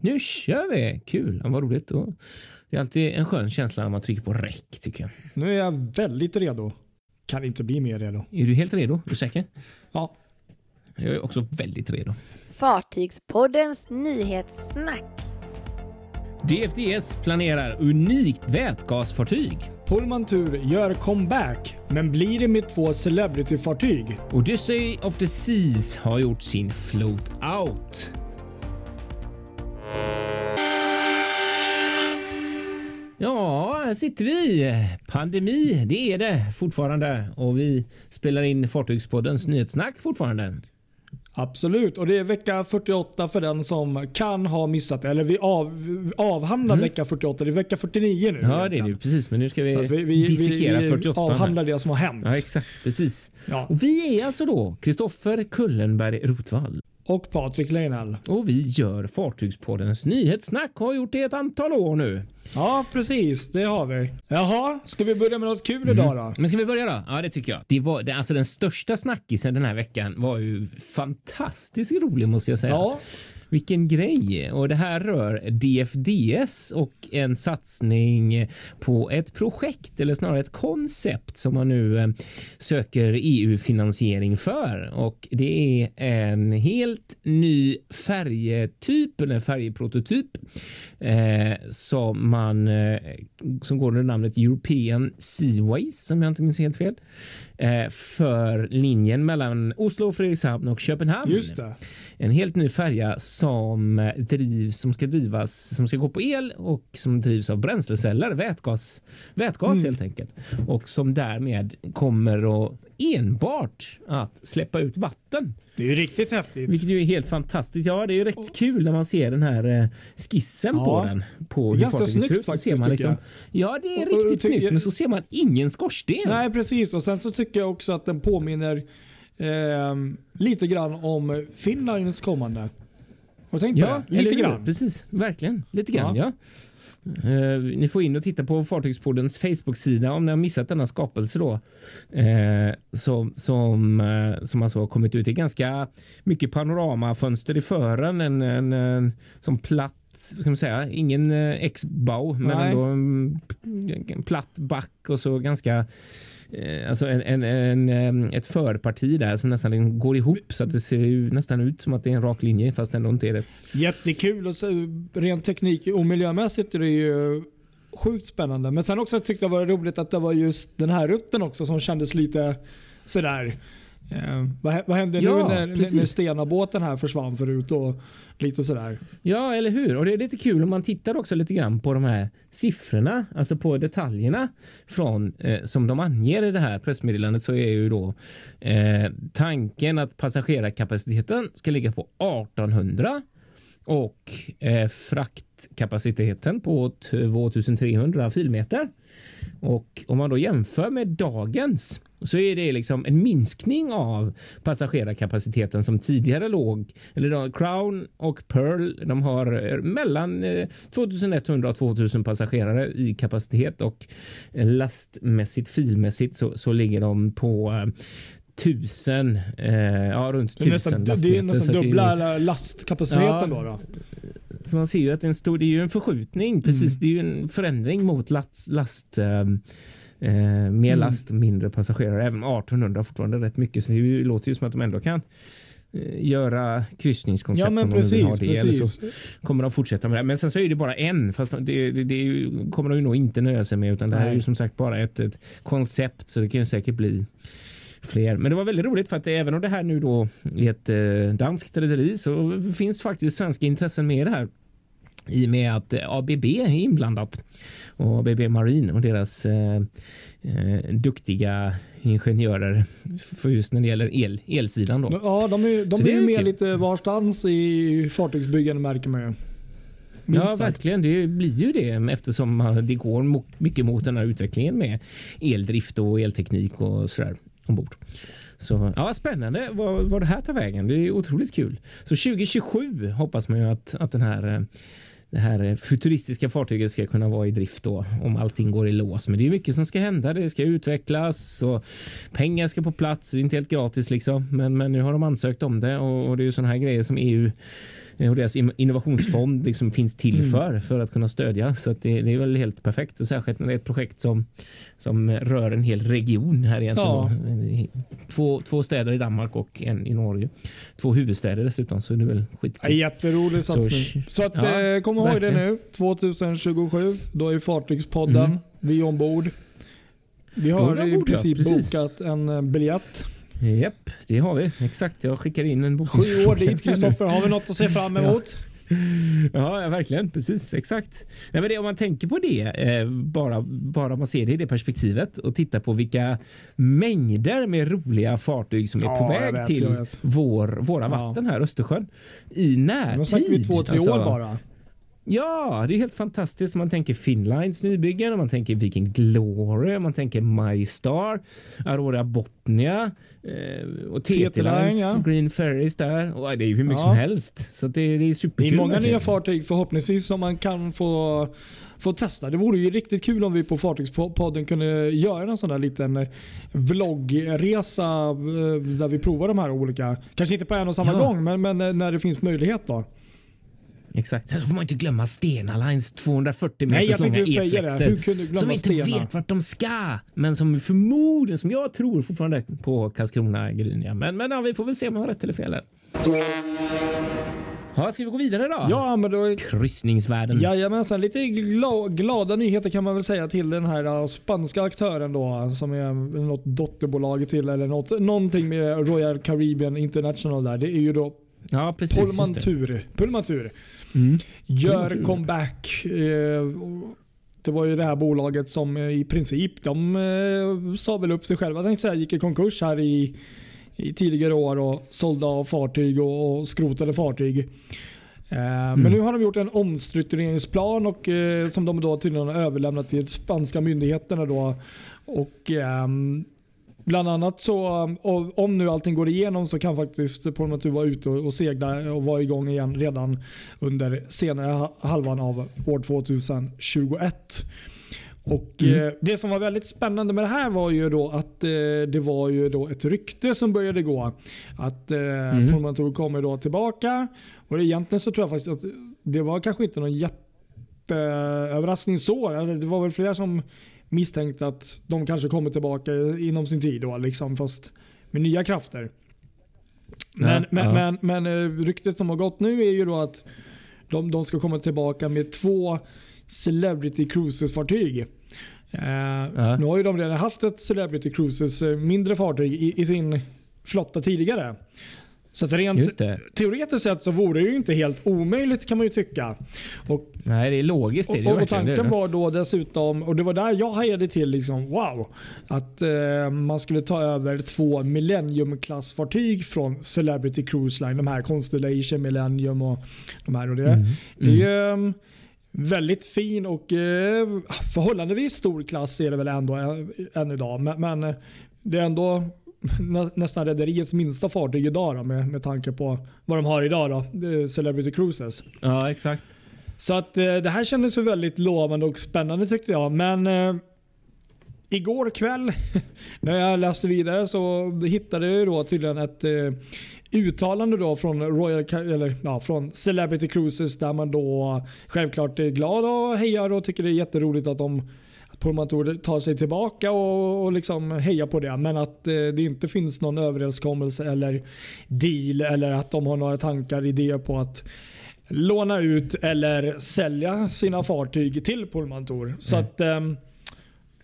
Nu kör vi! Kul, ja, vad roligt. Och det är alltid en skön känsla när man trycker på räck tycker jag. Nu är jag väldigt redo. Kan inte bli mer redo. Är du helt redo? Är du säker? Ja. Jag är också väldigt redo. Fartygspoddens nyhetssnack. DFDS planerar unikt vätgasfartyg. Pullman Tur gör comeback, men blir det med två celebrityfartyg? Odyssey of the Seas har gjort sin float out. Ja, här sitter vi. Pandemi, det är det fortfarande och vi spelar in Fartygspoddens nyhetssnack fortfarande. Absolut, och det är vecka 48 för den som kan ha missat det. Eller vi av, avhandlar Mm. vecka 48. Det är vecka 49 nu. Ja, det är egentligen. det precis, men nu ska vi, vi, vi, dissekera vi 48. här. avhandlar det som har hänt. Ja, exakt, precis. Ja. Och vi är alltså då Kristoffer Kullenberg Rotvall Och Patrik Leinell. och vi gör Fartygspoddens nyhetssnack har gjort det ett antal år nu. Ja, precis. Det har vi. Jaha, ska vi börja med något kul Mm. idag då? Men ska vi börja då? Ja, det tycker jag. Det var, det, alltså den största snackisen den här veckan var ju fantastiskt rolig måste jag säga. Ja, vilken grej! Och det här rör DFDS och en satsning på ett projekt eller snarare ett koncept som man nu eh, söker EU-finansiering för. Och det är en helt ny färjetyp eller färjeprototyp eh, som man eh, som går under namnet European Seaways som jag inte minns helt fel eh, för linjen mellan Oslo, Fredrikshamn och Köpenhamn. just det. En helt ny färja som drivs, som ska drivas, som ska gå på el och som drivs av bränsleceller, vätgas, vätgas Mm. helt enkelt. Och som därmed kommer att enbart att släppa ut vatten. Det är ju riktigt häftigt. Vilket ju är helt fantastiskt. Ja, det är ju rätt kul när man ser den här eh, skissen Ja. på den. På Det är hur ganska snyggt ut. Faktiskt, ser man tycker liksom, Ja, det är Och- och riktigt ty- snyggt. Men så ser man ingen skorsten. Nej, precis. Och sen så tycker jag också att den påminner ehm, lite grann om Finlands kommande. Har du tänkt på Ja, det? Lite grann. Precis, verkligen. Lite grann, ja. Eh, ni får in och titta på Fartygspoddens Facebook-sida om ni har missat denna skapelse då. Uh, som, som, eh, som alltså har kommit ut i ganska mycket panoramafönster i fören. En, en, en som platt ska man säga, ingen uh, X-bow men ändå en, en platt back och så ganska eh, Eh, alltså en, en, en, eh, ett förparti där som nästan liksom går ihop så att det ser ju nästan ut som att det är en rak linje fast ändå inte är det. Jättekul och så, eh, rent teknik och miljömässigt är det ju sjukt spännande. Men sen också tyckte jag var roligt att det var just den här rutten också som kändes lite sådär. Eh, vad, vad hände Ja, nu när, precis. när Stena-båten här försvann förut och lite sådär. Ja, eller hur? Och det är lite kul om man tittar också lite grann på de här siffrorna, alltså på detaljerna från eh, som de anger i det här pressmeddelandet så är ju då eh, tanken att passagerarkapaciteten ska ligga på 1800 och eh, fraktkapaciteten på 2300 filmeter. Och om man då jämför med dagens så är det liksom en minskning av passagerarkapaciteten som tidigare låg. Eller då, Crown och Pearl de har eh, mellan eh, 2100 och 2000 passagerare i kapacitet och eh, lastmässigt filmässigt så, så ligger de på eh, tusen, eh, ja runt Det tusen nästan, det är lastmeter. nästan det är ju- dubbla lastkapaciteten Ja. då. då. så man ser ju att det är en stor, det är ju en förskjutning, precis. Mm. Det är ju en förändring mot last, last eh, eh, mer Mm. last, mindre passagerare. Även 1800 fortfarande rätt mycket, så det är låter ju som att de ändå kan eh, göra kryssningskoncept Ja men om de vill ha precis. det. Eller precis. så kommer de fortsätta med det. Men sen så är det bara en, fast det, det, det är ju, kommer de ju nog inte nöja sig med, utan det här är Nej. ju som sagt bara ett, ett koncept, så det kan ju säkert bli fler. Men det var väldigt roligt för att även om det här nu då är ett eh, danskt rederi så finns faktiskt svenska intressen med i det här. I och med att eh, ABB är inblandat och ABB Marine och deras eh, eh, duktiga ingenjörer för just när det gäller el, elsidan. Då. Ja, de är, de är ju med kul. lite varstans i fartygsbyggande märker man ju. Ja, sagt. verkligen. Det blir ju det eftersom man- det går mycket mot den här utvecklingen med eldrift och elteknik och sådär ombord. Så ja, spännande vad, vad det här tar vägen. Det är otroligt kul. Så 2027 hoppas man ju att, att den här eh, det här eh, futuristiska fartyget ska kunna vara i drift då om allting går i lås. Men det är mycket som ska hända. Det ska utvecklas och pengar ska på plats. Det är inte helt gratis liksom, men, men nu har de ansökt om det och, och det är ju sådana här grejer som EU och deras innovationsfond liksom finns till Mm. för för att kunna stödja. Så det, det är väl helt perfekt och särskilt när det är ett projekt som som rör en hel region här egentligen. Ja. Två, två städer i Danmark och en i Norge. Två huvudstäder dessutom så det är väl Ja, skitkul. jätterolig satsning. Så, att, ja, eh, kom ihåg det verkligen. nu. 2027. Då är Fartygspodden. Mm. Vi är ombord. Vi har i ja. princip Precis. bokat en eh, biljett. Japp, det har vi. Exakt, jag skickar in en Sju bokningsfråga. år dit Kristoffer. Har vi något att se fram emot? Ja, ja, verkligen. Precis, exakt. Nej, men det, om man tänker på det, eh, bara, bara man ser det i det perspektivet och tittar på vilka mängder med roliga fartyg som är Ja, på väg vet, till vår, våra Ja. vatten här, Östersjön, i närtid. Nu snackar vi två, tre Alltså, år bara. Ja, det är helt fantastiskt. Man tänker Finnlines nybyggen, och man tänker Viking Glory, man tänker MyStar, Aurora Botnia eh, och TT Line, TT-Lines, ja. Green Ferries där. Och det är ju hur mycket Ja. som helst. Så det, det är Det superkul. är många verkligen. nya fartyg förhoppningsvis som man kan få, få testa. Det vore ju riktigt kul om vi på Fartygspodden kunde göra en sån där liten eh, vloggresa eh, där vi provar de här olika. Kanske inte på en och samma Ja. gång men, men eh, när det finns möjlighet då. Exakt. Sen så får man inte glömma Stena Lines 240 Nej, meters jag långa. E-flexer. Hur kunde du glömma Som inte Stena? vet vart de ska, men som förmodligen, som jag tror fortfarande på Karlskrona Grynia. Men, men ja, vi får väl se om jag har rätt eller fel här. Ja, ska vi gå vidare då? Ja, men då... Kryssningsvärlden. Jajamensan, lite gla, glada nyheter kan man väl säga till den här uh, spanska aktören då som är något dotterbolag till eller något, någonting med Royal Caribbean International där. Det är ju då Ja, precis. just det. Mm. Gör comeback. Eh, Det var ju det här bolaget som eh, i princip de eh, sa väl upp sig själva. Jag säga, gick i konkurs här i, i tidigare år och sålde av fartyg och, och skrotade fartyg. Eh, Men nu har de gjort en omstruktureringsplan och, som de då tydligen har överlämnat till spanska myndigheterna. Då. Och, ehm, Bland annat så, och om nu allting går igenom så kan faktiskt Portmantur vara ute och segla och vara igång igen redan under senare ha- halvan av år 2021. Och Mm. eh, Det som var väldigt spännande med det här var ju då att eh, det var ju då ett rykte som började gå. Att eh, Mm. Portmantur kommer då tillbaka. Och egentligen så tror jag faktiskt att det var kanske inte någon jätteöverraskning så. Eller Det var väl flera som misstänkte att de kanske kommer tillbaka inom sin tid då, liksom, fast med nya krafter. Men, Ja, men, ja. men, men eh, ryktet som har gått nu är ju då att de, de ska komma tillbaka med två Celebrity Cruises-fartyg. Eh, Nu har ju de redan haft ett Celebrity Cruises eh, mindre fartyg i, i sin flotta tidigare. Så att rent teoretiskt sett så vore det ju inte helt omöjligt kan man ju tycka. Och Nej, det är logiskt. Det är det och, och tanken det. var då dessutom, och det var där jag hajade till, liksom, wow. Att eh, man skulle ta över två Millennium-klassfartyg från Celebrity Cruise Line. De här Constellation, Millennium och de här. Och det, Mm. det är ju eh, väldigt fin och eh, förhållandevis stor klass är det väl ändå än, än idag. Men, men eh, det är ändå nä, nästan rederiets minsta fartyg idag då, med, med tanke på vad de har idag. Då, eh, Celebrity Cruises. Ja, exakt. Så att eh, det här kändes ju väldigt lovande och spännande tyckte jag. Men eh, igår kväll när jag läste vidare så hittade jag ju då tydligen ett eh, uttalande då från, Royal, eller, ja, från Celebrity Cruises där man då självklart är glad och hejar och tycker det är jätteroligt att de Portmanteau tar sig tillbaka och, och liksom hejar på det. Men att eh, det inte finns någon överenskommelse eller deal eller att de har några tankar, idéer på att låna ut eller sälja sina fartyg till Pullmantur. Så Mm. att ehm,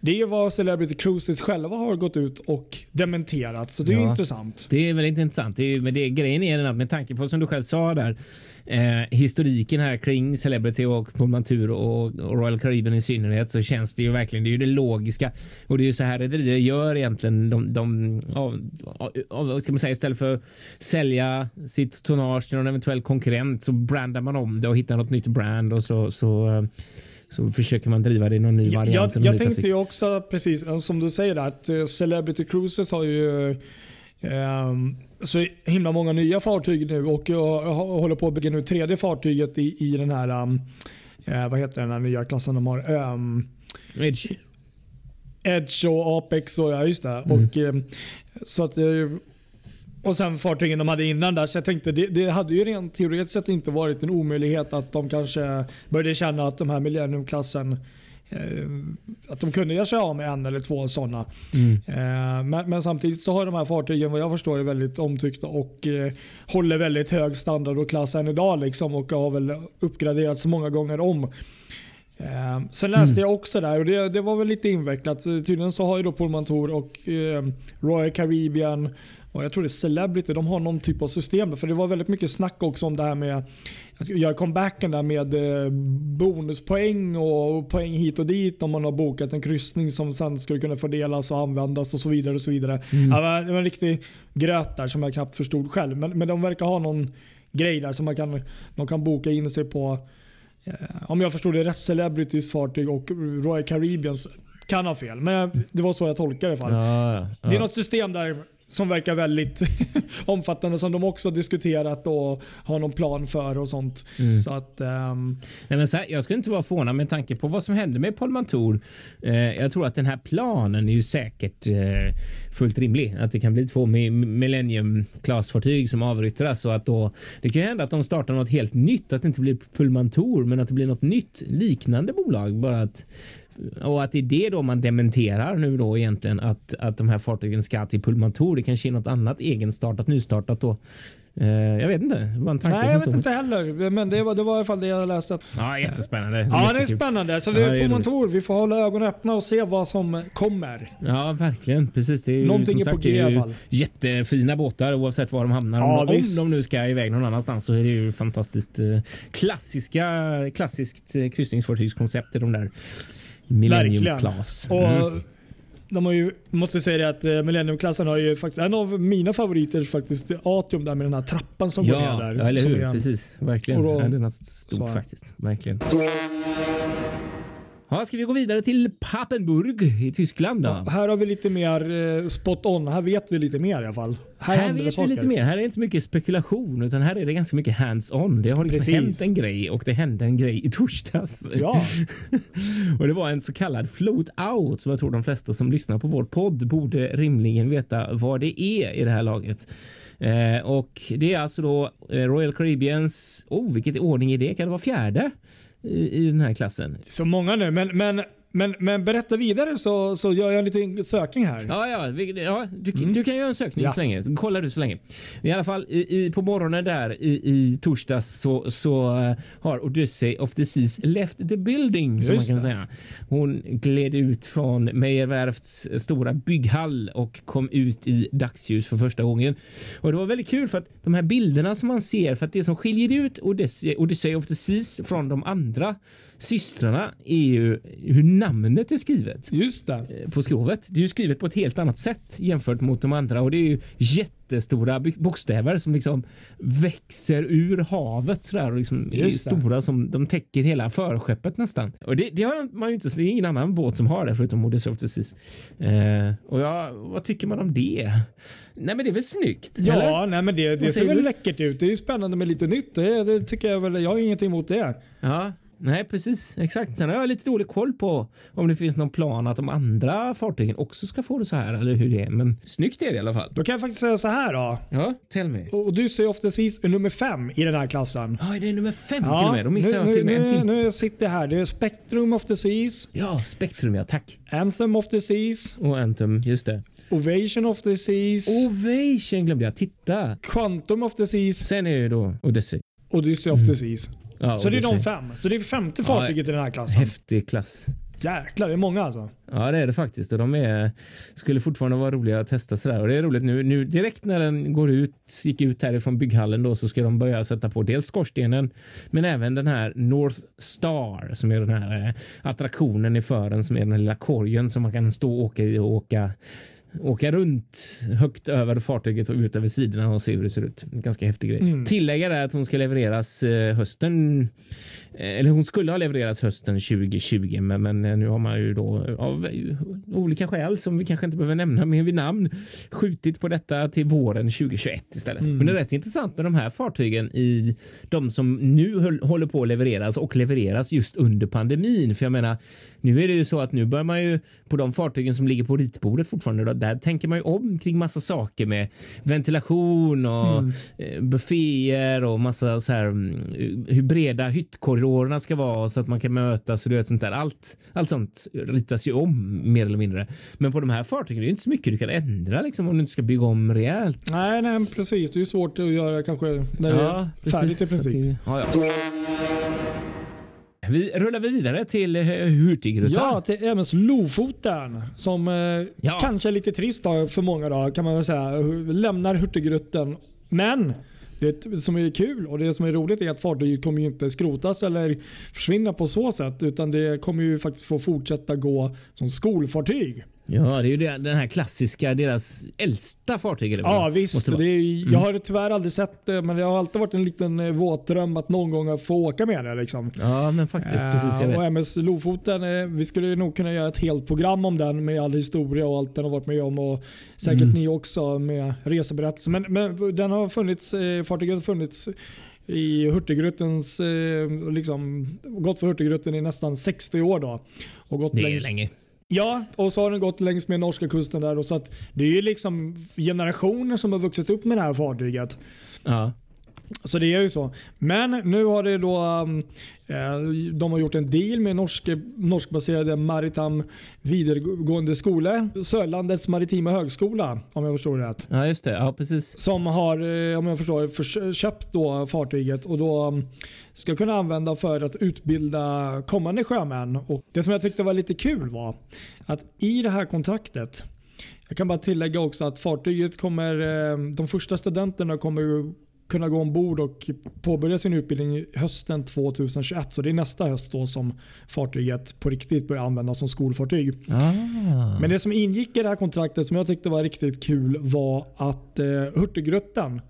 det är vad Celebrity Cruises själva har gått ut och dementerat. Så det är Ja. intressant. Det är väldigt intressant. Det är, men det, grejen är den att med tanke på som du själv sa där eh, historiken här kring Celebrity och Pullmantur och, och Royal Caribbean i synnerhet så känns det ju verkligen. Det är ju det logiska och det är ju så här rederier gör egentligen. De, de av, av, ska man säga istället för att sälja sitt tonnage till någon eventuell konkurrent så brandar man om det och hittar något nytt brand och så, så, eh, så försöker man driva det i någon ny Jag, variant. jag, jag ny tänkte ju också precis som du säger att eh, Celebrity Cruises har ju så himla många nya fartyg nu och jag håller på att bygga nu tredje fartyget i, i den här um, eh, vad heter den här nya klassen de har? Um, Edge. Edge och Apex och ja just det. Mm. Och, eh, så att, eh, och sen fartygen de hade innan där. Så jag tänkte det, det hade ju rent teoretiskt sett inte varit en omöjlighet att de kanske började känna att de här Millennium-klassen att de kunde göra sig av med en eller två sådana. Mm. Eh, men, men, samtidigt så har de här fartygen vad jag förstår är väldigt omtyckta och eh, håller väldigt hög standard och klass än idag. Liksom, och har väl uppgraderats många gånger om. Eh, sen läste mm. jag också där och det, det, var väl lite invecklat. Tydligen så har ju då Pullmantur och eh, Royal Caribbean och jag tror det är Celebrity, de har någon typ av system. För det var väldigt mycket snack också om det här med att göra comebacken där med eh, bonuspoäng och poäng hit och dit om man har bokat en kryssning som sen skulle kunna fördelas och användas och så vidare. och så vidare. Mm. det var en riktig gröt där som jag knappt förstod själv. Men, men de verkar ha någon grej där som man kan, de kan boka in sig på. Eh, om jag förstod det rätt, Celebrities fartyg och Royal Caribbeans kan ha fel, men det var så jag tolkade det i alla fall. Ja, ja. Det är något system där som verkar väldigt omfattande som de också diskuterat och har någon plan för och sånt. Mm. Så att, um... Nej, men så här, jag skulle inte vara förvånad med tanke på vad som hände med Paul Mantour. Eh, jag tror att den här planen är ju säkert eh, fullt rimlig. Att det kan bli två Millennium klasfartyg som avyttras och att då det kan hända att de startar något helt nytt. Att det inte blir Pullmantur men att det blir något nytt liknande bolag. Bara att och att det är det då man dementerar nu då egentligen att, att de här fartygen ska till Pullmantur. Det kanske är något annat egenstartat, nystartat då. Eh, jag vet inte. Det var en Nej, jag vet inte heller. Men det var, det var i alla fall det jag läste. Ja, jättespännande. Ja, det är spännande. Så vi är på Montour. Vi får hålla ögonen öppna och se vad som kommer. Ja, verkligen. Precis. Det är ju, Någonting är på G i alla fall. Jättefina båtar oavsett var de hamnar. Ja, om, om de nu ska iväg någon annanstans så är det ju fantastiskt eh, klassiska, klassiskt eh, kryssningsfartygskoncept i de där Millennium Verkligen. Class. Mm. Och de har ju, måste säga det att eh, Millennium-klassen har ju faktiskt en av mina favoriter faktiskt Atrium där med den här trappan som ja, går ner där. Ja, eller hur? Precis. Verkligen. Då, ja, det är stort faktiskt. Verkligen. Ja, ska vi gå vidare till Papenburg i Tyskland då? Ja, här har vi lite mer eh, spot on. Här vet vi lite mer i alla fall. Här, här vet vi lite mer. Här är inte mycket spekulation utan här är det ganska mycket hands on. Det har liksom Precis. hänt en grej och det hände en grej i torsdags. Ja. och det var en så kallad float out som jag tror de flesta som lyssnar på vår podd borde rimligen veta vad det är i det här laget. Eh, och det är alltså då eh, Royal Caribbeans. Oh, vilket ordning är det? Kan det vara fjärde? I, i den här klassen. Så många nu, men, men men, men berätta vidare så, så gör jag en liten sökning här. Ja, ja, ja du, mm. du kan göra en sökning ja. så länge. Kollar du så länge. I alla fall i, i, på morgonen där i, i torsdags så, så uh, har Odyssey of the Seas left the building som man kan det. säga. Hon gled ut från Meijerwerfts stora bygghall och kom ut i dagsljus för första gången. Och det var väldigt kul för att de här bilderna som man ser för att det som skiljer ut Odyssey, Odyssey of the Seas från de andra systrarna är ju hur namnet är skrivet. Just det. Eh, på skrovet. Det är ju skrivet på ett helt annat sätt jämfört mot de andra och det är ju jättestora bokstäver som liksom växer ur havet sådär och liksom är stora som de täcker hela förskeppet nästan. Och det, det har man ju inte, det är ingen annan båt som har det förutom Odyssey of. Eh, och ja, vad tycker man om det? Nej men det är väl snyggt? Ja, eller? nej men det, det ser väl läckert ut. Det är ju spännande med lite nytt. Det, det tycker jag väl. Jag har ingenting emot det. Ja, Nej, precis. Exakt. Sen har jag lite dålig koll på om det finns någon plan att de andra fartygen också ska få det så här eller hur det är. Men snyggt är det i alla fall. Då kan jag faktiskt säga så här då. Ja, tell me. Odyssey of the Seas är nummer fem i den här klassen. Ja, det är nummer fem ja, till och med. Då missar nu, jag till och med en till. Nu sitter jag här. Det är Spectrum of the Seas. Ja, Spectrum ja. Tack. Anthem of the Seas. Och Anthem, just det. Ovation of the Seas. Ovation glömde jag. Titta. Quantum of the Seas. Sen är det då Odyssey. Odyssey of the Seas. Ja, så det är de fem. Så det är femte fartyget ja, i den här klassen. Häftig klass. Jäklar, det är många alltså. Ja, det är det faktiskt. Och de är, skulle fortfarande vara roliga att testa sådär. Och det är roligt nu, nu direkt när den går ut, gick ut härifrån bygghallen då så ska de börja sätta på dels skorstenen men även den här North Star som är den här eh, attraktionen i fören som är den här lilla korgen som man kan stå och åka i och åka åka runt högt över fartyget och ut över sidorna och se hur det ser ut. Ganska häftig grej. Mm. Tillägga är att hon ska levereras eh, hösten. Eh, eller hon skulle ha levererats hösten 2020, men, men eh, nu har man ju då av olika skäl som vi kanske inte behöver nämna mer vid namn skjutit på detta till våren 2021 istället. Mm. Men det är rätt intressant med de här fartygen i de som nu håller på att levereras och levereras just under pandemin. För jag menar, nu är det ju så att nu bör man ju på de fartygen som ligger på ritbordet fortfarande där tänker man ju om kring massa saker med ventilation och Mm. eh, bufféer och massa så här mm, hur breda hyttkorridorerna ska vara så att man kan mötas och du vet sånt där. Allt, allt sånt ritas ju om mer eller mindre. Men på de här fartygen är det inte så mycket du kan ändra liksom om du inte ska bygga om rejält. Nej, nej, precis. Det är ju svårt att göra kanske när det är färdigt i precis. Att princip. det- Ja, ja. Vi rullar vidare till eh, Hurtigruten. Ja, till MS Lofoten som eh, Ja. kanske är lite trist för många då, kan man väl säga. Lämnar Hurtigruten. Men det som är kul och det som är roligt är att fartyget kommer inte skrotas eller försvinna på så sätt utan det kommer ju faktiskt få fortsätta gå som skolfartyg. Ja, det är ju den här klassiska, deras äldsta fartyg. väl? Ja visst. det är, Jag har tyvärr aldrig sett det men det har alltid varit en liten eh, våtdröm att någon gång få åka med det. Liksom. Ja, men faktiskt. Precis, jag Eh, vet. och MS Lofoten, eh, vi skulle nog kunna göra ett helt program om den med all historia och allt den har varit med om. Och säkert Mm. ni också med reseberättelser. Men, men den har funnits, fartyget har funnits i Hurtigrutens, liksom, gått för Hurtigruten i nästan 60 år. Då. Och gått Det är längs, länge. Ja, och så har den gått längs med norska kusten där. Och så att det är ju liksom generationer som har vuxit upp med det här fartyget. Ja. Så det är ju så. Men nu har det då, um, eh, de har gjort en deal med norsk, norskbaserade Maritam videregående skola. Sörlandets maritima högskola om jag förstår det rätt. ja, just det. Ja, precis. Som har, eh, om jag förstår för, köpt då fartyget och då um, ska kunna använda för att utbilda kommande sjömän. Och det som jag tyckte var lite kul var att i det här kontraktet jag kan bara tillägga också att fartyget kommer, eh, de första studenterna kommer kunna gå ombord och påbörja sin utbildning hösten 2021. Så det är nästa höst då som fartyget på riktigt börjar användas som skolfartyg. Ah. Men det som ingick i det här kontraktet som jag tyckte var riktigt kul var att eh, Hurtigruten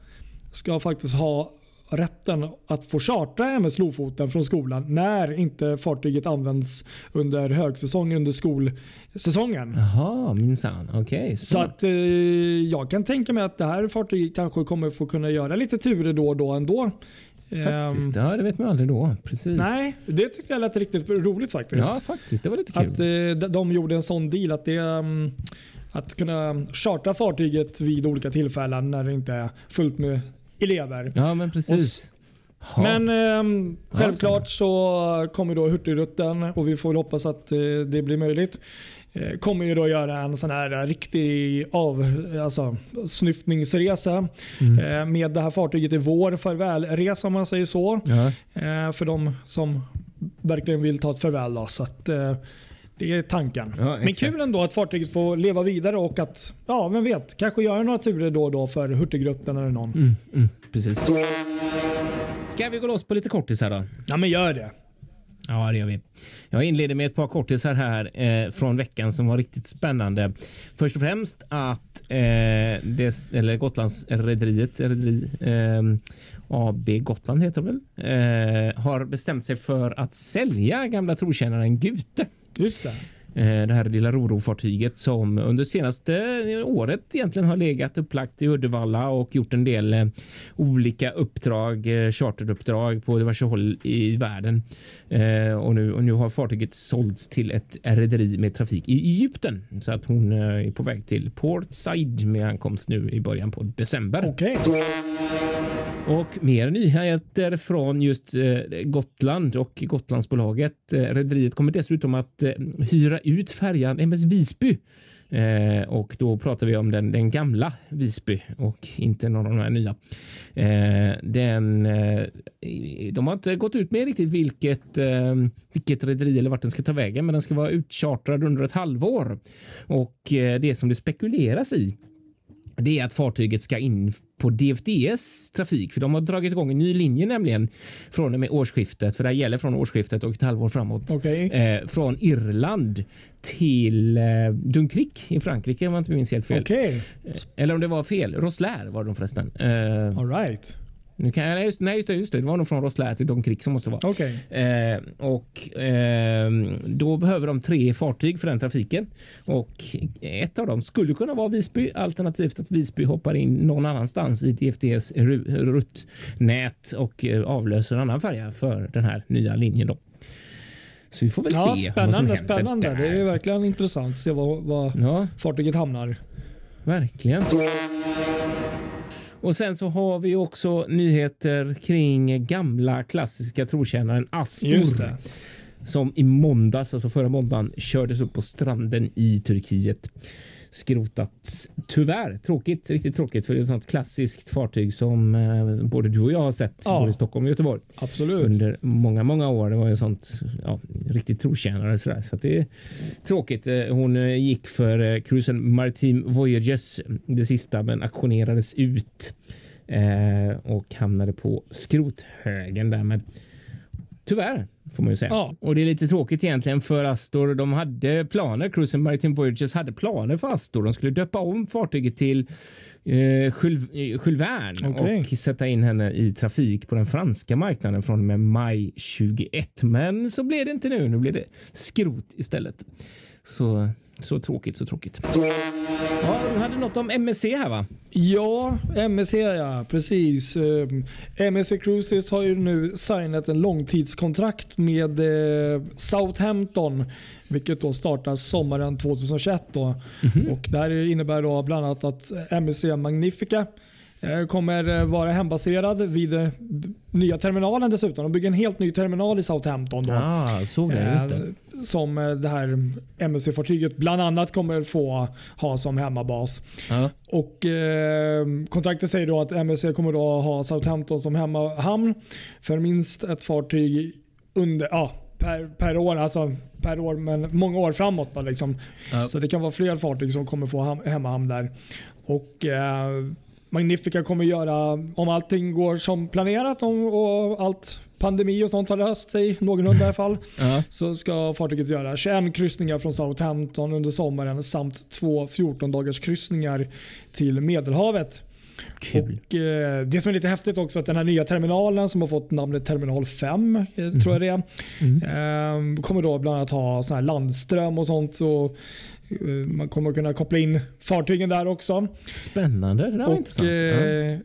ska faktiskt ha rätten att få chartra MS Lofoten från skolan när inte fartyget används under högsäsong under skolsäsongen. Jaha, minsann. Okej. Så att eh, jag kan tänka mig att det här fartyget kanske kommer få kunna göra lite turer då och då ändå. Faktiskt. Ehm, Ja, det vet man aldrig då. Precis. nej, det tyckte jag lät riktigt roligt faktiskt. Ja, faktiskt. Det var lite kul. Att eh, de- de gjorde en sån deal att det um, att kunna chartra fartyget vid olika tillfällen när det inte är fullt med elever. Ja, men precis. Ja. Men Ja, självklart så kommer då Hurtigruten och vi får väl hoppas att eh, det blir möjligt. Eh, kommer ju då göra en sån här riktig av, alltså, snyftningsresa Mm. eh, med det här fartyget i vår farvälresa om man säger så. Ja. Eh, för de som verkligen vill ta ett farväl. Då, så att, eh, det är tanken. Ja, Men kul ändå att fartyget får leva vidare och att, ja vem vet, kanske göra några turer då och då för Hurtigruten eller någon. Mm, mm, precis. Ska vi gå loss på lite kortisar då? Ja men gör det. Ja, det gör vi. Jag inleder med ett par kortisar här eh, från veckan som var riktigt spännande. Först och främst att eh, det, eller Gotlands rederiet, rederi, eh, AB Gotland heter det väl, eh, har bestämt sig för att sälja gamla trotjänaren Gute. Just det. Eh, Det här lilla Roro-fartyget som under senaste året egentligen har legat upplagt i Uddevalla och gjort en del eh, olika uppdrag, eh, charteruppdrag på diverse håll i världen. Eh, Och nu, och nu har fartyget sålts till ett rederi med trafik i Egypten så att hon eh, är på väg till Port Said med ankomst nu i början på december. Okej. Och mer nyheter från just eh, Gotland och Gotlandsbolaget. Eh, Rederiet kommer dessutom att eh, hyra ut färjan MS Visby. Eh, och då pratar vi om den, den gamla Visby och inte någon av de här nya. Eh, den, eh, de har inte gått ut med riktigt vilket, vilket rederi eller vart den ska ta vägen, men den ska vara utchartrad under ett halvår. Och det som det spekuleras i det är att fartyget ska in på DFDS trafik, för de har dragit igång en ny linje nämligen från och med årsskiftet, för det här gäller från årsskiftet och ett halvår framåt. Okej. Eh, från Irland till eh, Dunkirk i Frankrike om jag inte minns helt fel. Okej. Eh, Eller om det var fel. Roslair var de förresten. Eh, All right. Nu kan jag, nej, just, nej, just det, just det. Det var nog från Roslair till Dunkirk som måste vara. Okej. Eh, och eh, då behöver de tre fartyg för den trafiken och ett av dem skulle kunna vara Visby alternativt att Visby hoppar in någon annanstans i DFDs ru- ruttnät och eh, avlöser en annan färja för den här nya linjen. Då. Så vi får väl Ja, se. spännande, spännande. där. Det är verkligen intressant att se var, var Ja, fartyget hamnar. verkligen. Och sen så har vi också nyheter kring gamla klassiska trotjänaren Astor. Som i måndags, alltså förra måndagen, kördes upp på stranden i Turkiet. Skrotats tyvärr. Tråkigt, riktigt tråkigt för det är ett sånt klassiskt fartyg som eh, både du och jag har sett Ja. både i Stockholm och Göteborg Absolut. under många, många år. Det var ju sånt ja, riktigt trotjänare sådär. Så det är tråkigt. Eh, Hon eh, gick för eh, cruisen Maritime Voyages, det sista, men auktionerades ut eh, och hamnade på skrothögen därmed. Tyvärr får man ju säga. Ja. Och det är lite tråkigt egentligen för Astor. De hade planer. Cruisen Maritime Voyages hade planer för Astor. De skulle döpa om fartyget till eh, Jules Jules Verne Okej. och sätta in henne i trafik på den franska marknaden från och med maj 21. Men så blev det inte nu. Nu blev det skrot istället. Så, så tråkigt, så tråkigt. Ja, du hade något om MSC här va? Ja, MSC ja, precis. Ehm, MSC Cruises har ju nu signat en långtidskontrakt med eh, Southampton, vilket då startar sommaren 2021. Då. Och det här innebär då bland annat att MSC Magnifica kommer eh, vara hembaserad vid eh, nya terminalen dessutom. De bygger en helt ny terminal i Southampton. Då. Ah, såg det. Just det. Eh, Som eh, det här MSC-fartyget bland annat kommer få ha som hemmabas. Ja. Och eh, Kontraktet säger då att MSC kommer då ha Southampton som hemmahamn för minst ett fartyg under, ja, per, per år. Alltså per år, men många år framåt. Då, liksom. Ja. Så det kan vara fler fartyg som kommer få ham- hemmahamn där. Och eh, Magnifica kommer göra, om allting går som planerat och allt pandemi och sånt har löst sig någorlunda i alla fall Ja. så ska fartyget göra 21 kryssningar från Southampton under sommaren samt två 14 dagars kryssningar till Medelhavet. Kul. Och, eh, det som är lite häftigt också att den här nya terminalen som har fått namnet Terminal 5 eh, tror jag det är. Eh, kommer då bland annat ha sån här landström och sånt. Och, eh, man kommer kunna koppla in fartygen där också. Spännande. Det där var Och intressant. Ja. eh,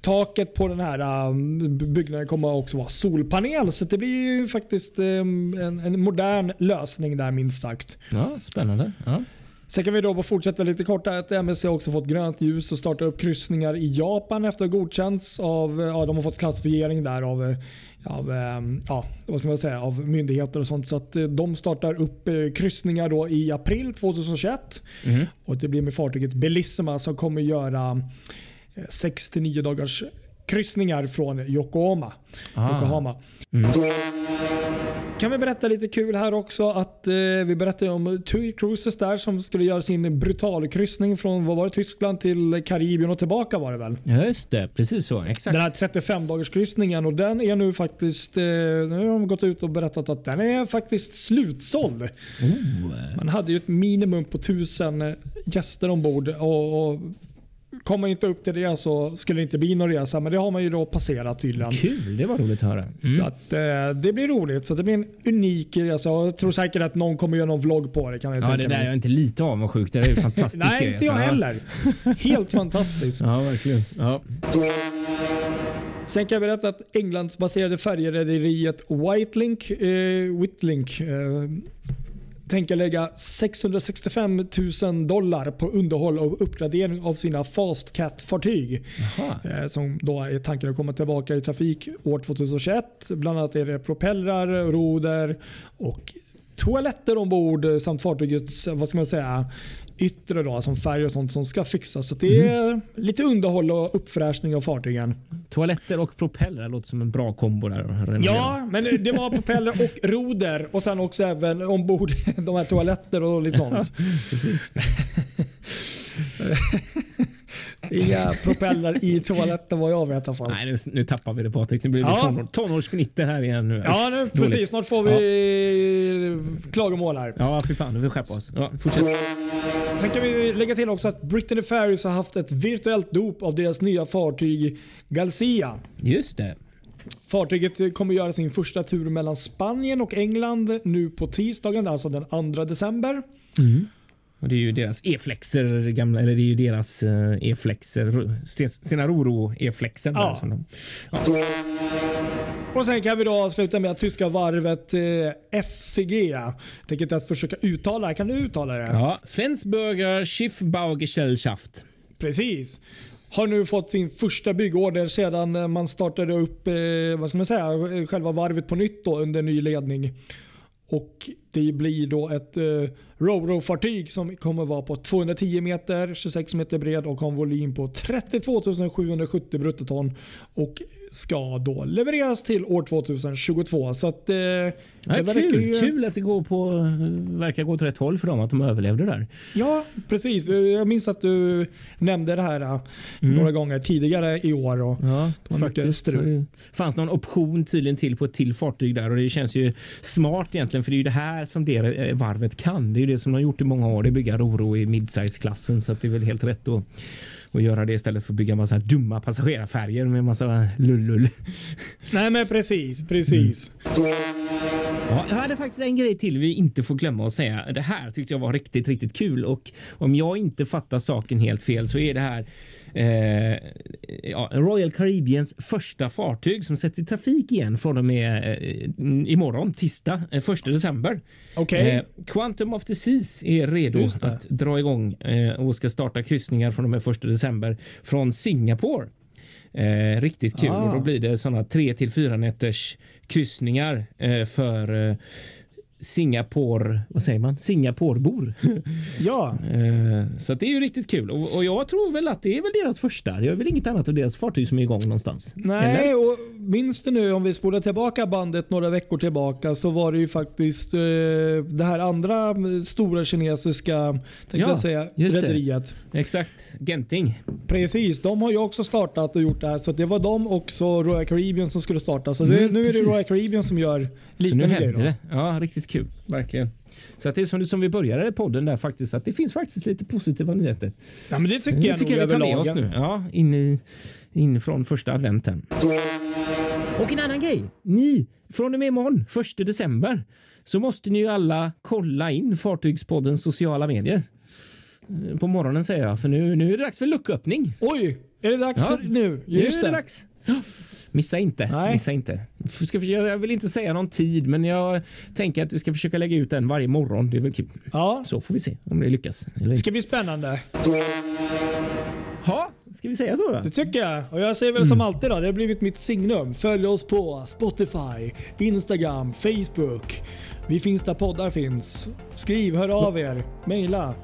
taket på den här um, byggnaden kommer också vara solpanel. Så det blir ju faktiskt en, en modern lösning där minst sagt. ja, spännande. Ja. Sen kan vi då bara fortsätta lite kort att MSC också fått grönt ljus och starta upp kryssningar i Japan efter att ha godkänts av, ja de har fått klassifiering där av, eh, av, eh, ja, vad ska man säga, av myndigheter och sånt. Så att eh, de startar upp eh, kryssningar då i april 2021. Mhm. Och det blir med fartyget Bellissima som kommer göra eh, 6-9 dagars kryssningar från Yokohama. Ah. Yokohama. Mm. Kan vi berätta lite kul här också att eh, vi berättade om TUI Cruises där som skulle göra sin brutalkryssning från vad var det, Tyskland till Karibien och tillbaka var det väl? Ja, just det. Precis så. Exakt. Den här 35 dagars kryssningen och den är nu faktiskt, eh, nu har de gått ut och berättat att den är faktiskt slutsåld. Oh. Man hade ju ett minimum på 1000 gäster ombord och, och kom man inte upp till det så skulle det inte bli någon resa men det har man ju då passerat tydligen. Kul. Det var roligt att höra. Mm. Så att, eh, det blir roligt. Så det blir en unik resa. Jag tror säkert att någon kommer göra någon vlogg på det. Kan jag Ja, tänka det där är mig. jag inte lite avundsjuk. Det där är ju fantastiskt. Nej, inte jag heller. Helt fantastiskt. Ja, verkligen. Ja. Sen kan jag berätta att Englandsbaserade färjerederiet Whitelink, eh, Whitlink eh, tänker lägga 665 000 dollar på underhåll och uppgradering av sina Fast Cat-fartyg. Jaha. Eh, som då är tanken att komma tillbaka i trafik år 2021. Bland annat är det propellrar, roder och toaletter ombord eh, samt fartygets vad ska man säga, yttre då, som färg och sånt som ska fixas. Så det är lite underhåll och uppfräschning av fartygen. Toaletter och propellrar låter som en bra kombo där. Ja, men det var propeller och roder och sen också även ombord de här toaletter och lite sånt. Inga propeller i toaletten vad jag vet i alla fall. Nej, nu, nu tappar vi det Patrik. Nu blir det Ja. tonår, tonårsfnitter här igen nu. Ja, nu, Dåligt. precis. Snart får vi klagomål här. Ja, fy fan. Nu får vi skärpa oss. Ja, fortsätt. Sen kan vi lägga till också att Brittany Ferries har haft ett virtuellt dop av deras nya fartyg Galcia. Just det. Fartyget kommer göra sin första tur mellan Spanien och England nu på tisdagen, alltså den 2 december. Och det är ju deras E-flexer, gamla, eller det är ju deras eh, E-flexer, sina Roro E-flexer. där Ja. de- Ja. Och sen kan vi då avsluta med att tyska varvet eh, FCG. Jag tänker inte ens försöka uttala det. Kan du uttala det? Ja, Flensburger Schiffbaugesellschaft. Precis. Har nu fått sin första byggorder sedan man startade upp eh, vad ska man säga, eh, själva varvet på nytt då, under ny ledning. Och Det blir då ett eh, Roro-fartyg som kommer vara på 210 meter, 26 meter bred och har en volym på 32 770 bruttoton. Och ska då levereras till år 2022. Så att, eh, det verkar kul, ju- kul att det går på, verkar gå åt rätt håll för dem, att de överlevde där. Ja, precis. Jag minns att du nämnde det här eh, några gånger tidigare i år. Och, Ja, mycket faktiskt. det fanns någon option tydligen till på ett till fartyg där och det känns ju smart egentligen för det är ju det här som det eh, varvet kan. Det är ju det som de har gjort i många år. Det är bygga Roro i midsize-klassen så att det är väl helt rätt att, att göra det istället för att bygga massa dumma passagerarfärger med massa lullull. Nej men precis, precis. Ja, jag hade faktiskt en grej till vi inte får glömma att säga. Det här tyckte jag var riktigt, riktigt kul och om jag inte fattar saken helt fel så är det här ja, Royal Caribbeans första fartyg som sätts i trafik igen från och med eh, imorgon, tisdag, eh, 1 december. Okej. Eh, Quantum of the Seas är redo att dra igång eh, och ska starta kryssningar från och med 1 december från Singapore. Eh, riktigt kul Ah. och då blir det sådana 3 till 4 nätters kryssningar eh, för eh, Singapore, vad säger man? Singaporebor. Ja, eh, så det är ju riktigt kul och, och jag tror väl att det är väl deras första. Det är väl inget annat av deras fartyg som är igång någonstans. nej Eller? och minns du nu om vi spolar tillbaka bandet några veckor tillbaka så var det ju faktiskt eh, det här andra stora kinesiska tänkte Ja, jag säga, rederiet. Exakt, Genting. Precis, de har ju också startat och gjort det här. Så det var de också Royal Caribbean som skulle starta. Så det, Mm, nu är det precis. Royal Caribbean som gör liknande grejer. Ja, riktigt kul. Verkligen. Så att det är som, som vi började podden där faktiskt, att det finns faktiskt lite positiva nyheter. Ja, men det tycker Det jag tycker nog jag vi tar med oss nu. Ja, in, i, in från första adventen. Och en annan grej. Ni, från och med imorgon, 1 december, så måste ni ju alla kolla in Fartygspoddens sociala medier. Eh, På morgonen säger jag, för nu, nu är det dags för lucköppning. Oj, är det dags Ja. nu? Nu Just är det det. dags. Ja. Missa inte. Nej. Missa inte. Jag vill inte säga någon tid, men jag tänker att vi ska försöka lägga ut den varje morgon. Det är väl kul. Ja, Så får vi se om det lyckas. Det ska bli spännande. Ha, ska vi säga så då? Det tycker jag. Och jag säger väl Mm. som alltid då, det har blivit mitt signum. Följ oss på Spotify, Instagram, Facebook. Vi finns där poddar finns. Skriv, hör av er, mejla.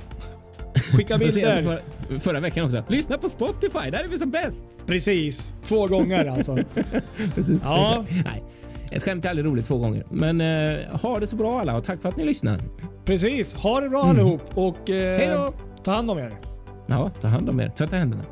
Skicka bilder. alltså för, förra veckan också. Lyssna på Spotify, där är vi som bäst. Precis, två gånger alltså. Precis. Ja. Nej, ett skämt är aldrig roligt två gånger. Men eh, ha det så bra alla och tack för att ni lyssnar. Precis, ha det bra allihop och Mm. Eh, ta hand om er. Ja, ta hand om er. Tvätta händerna.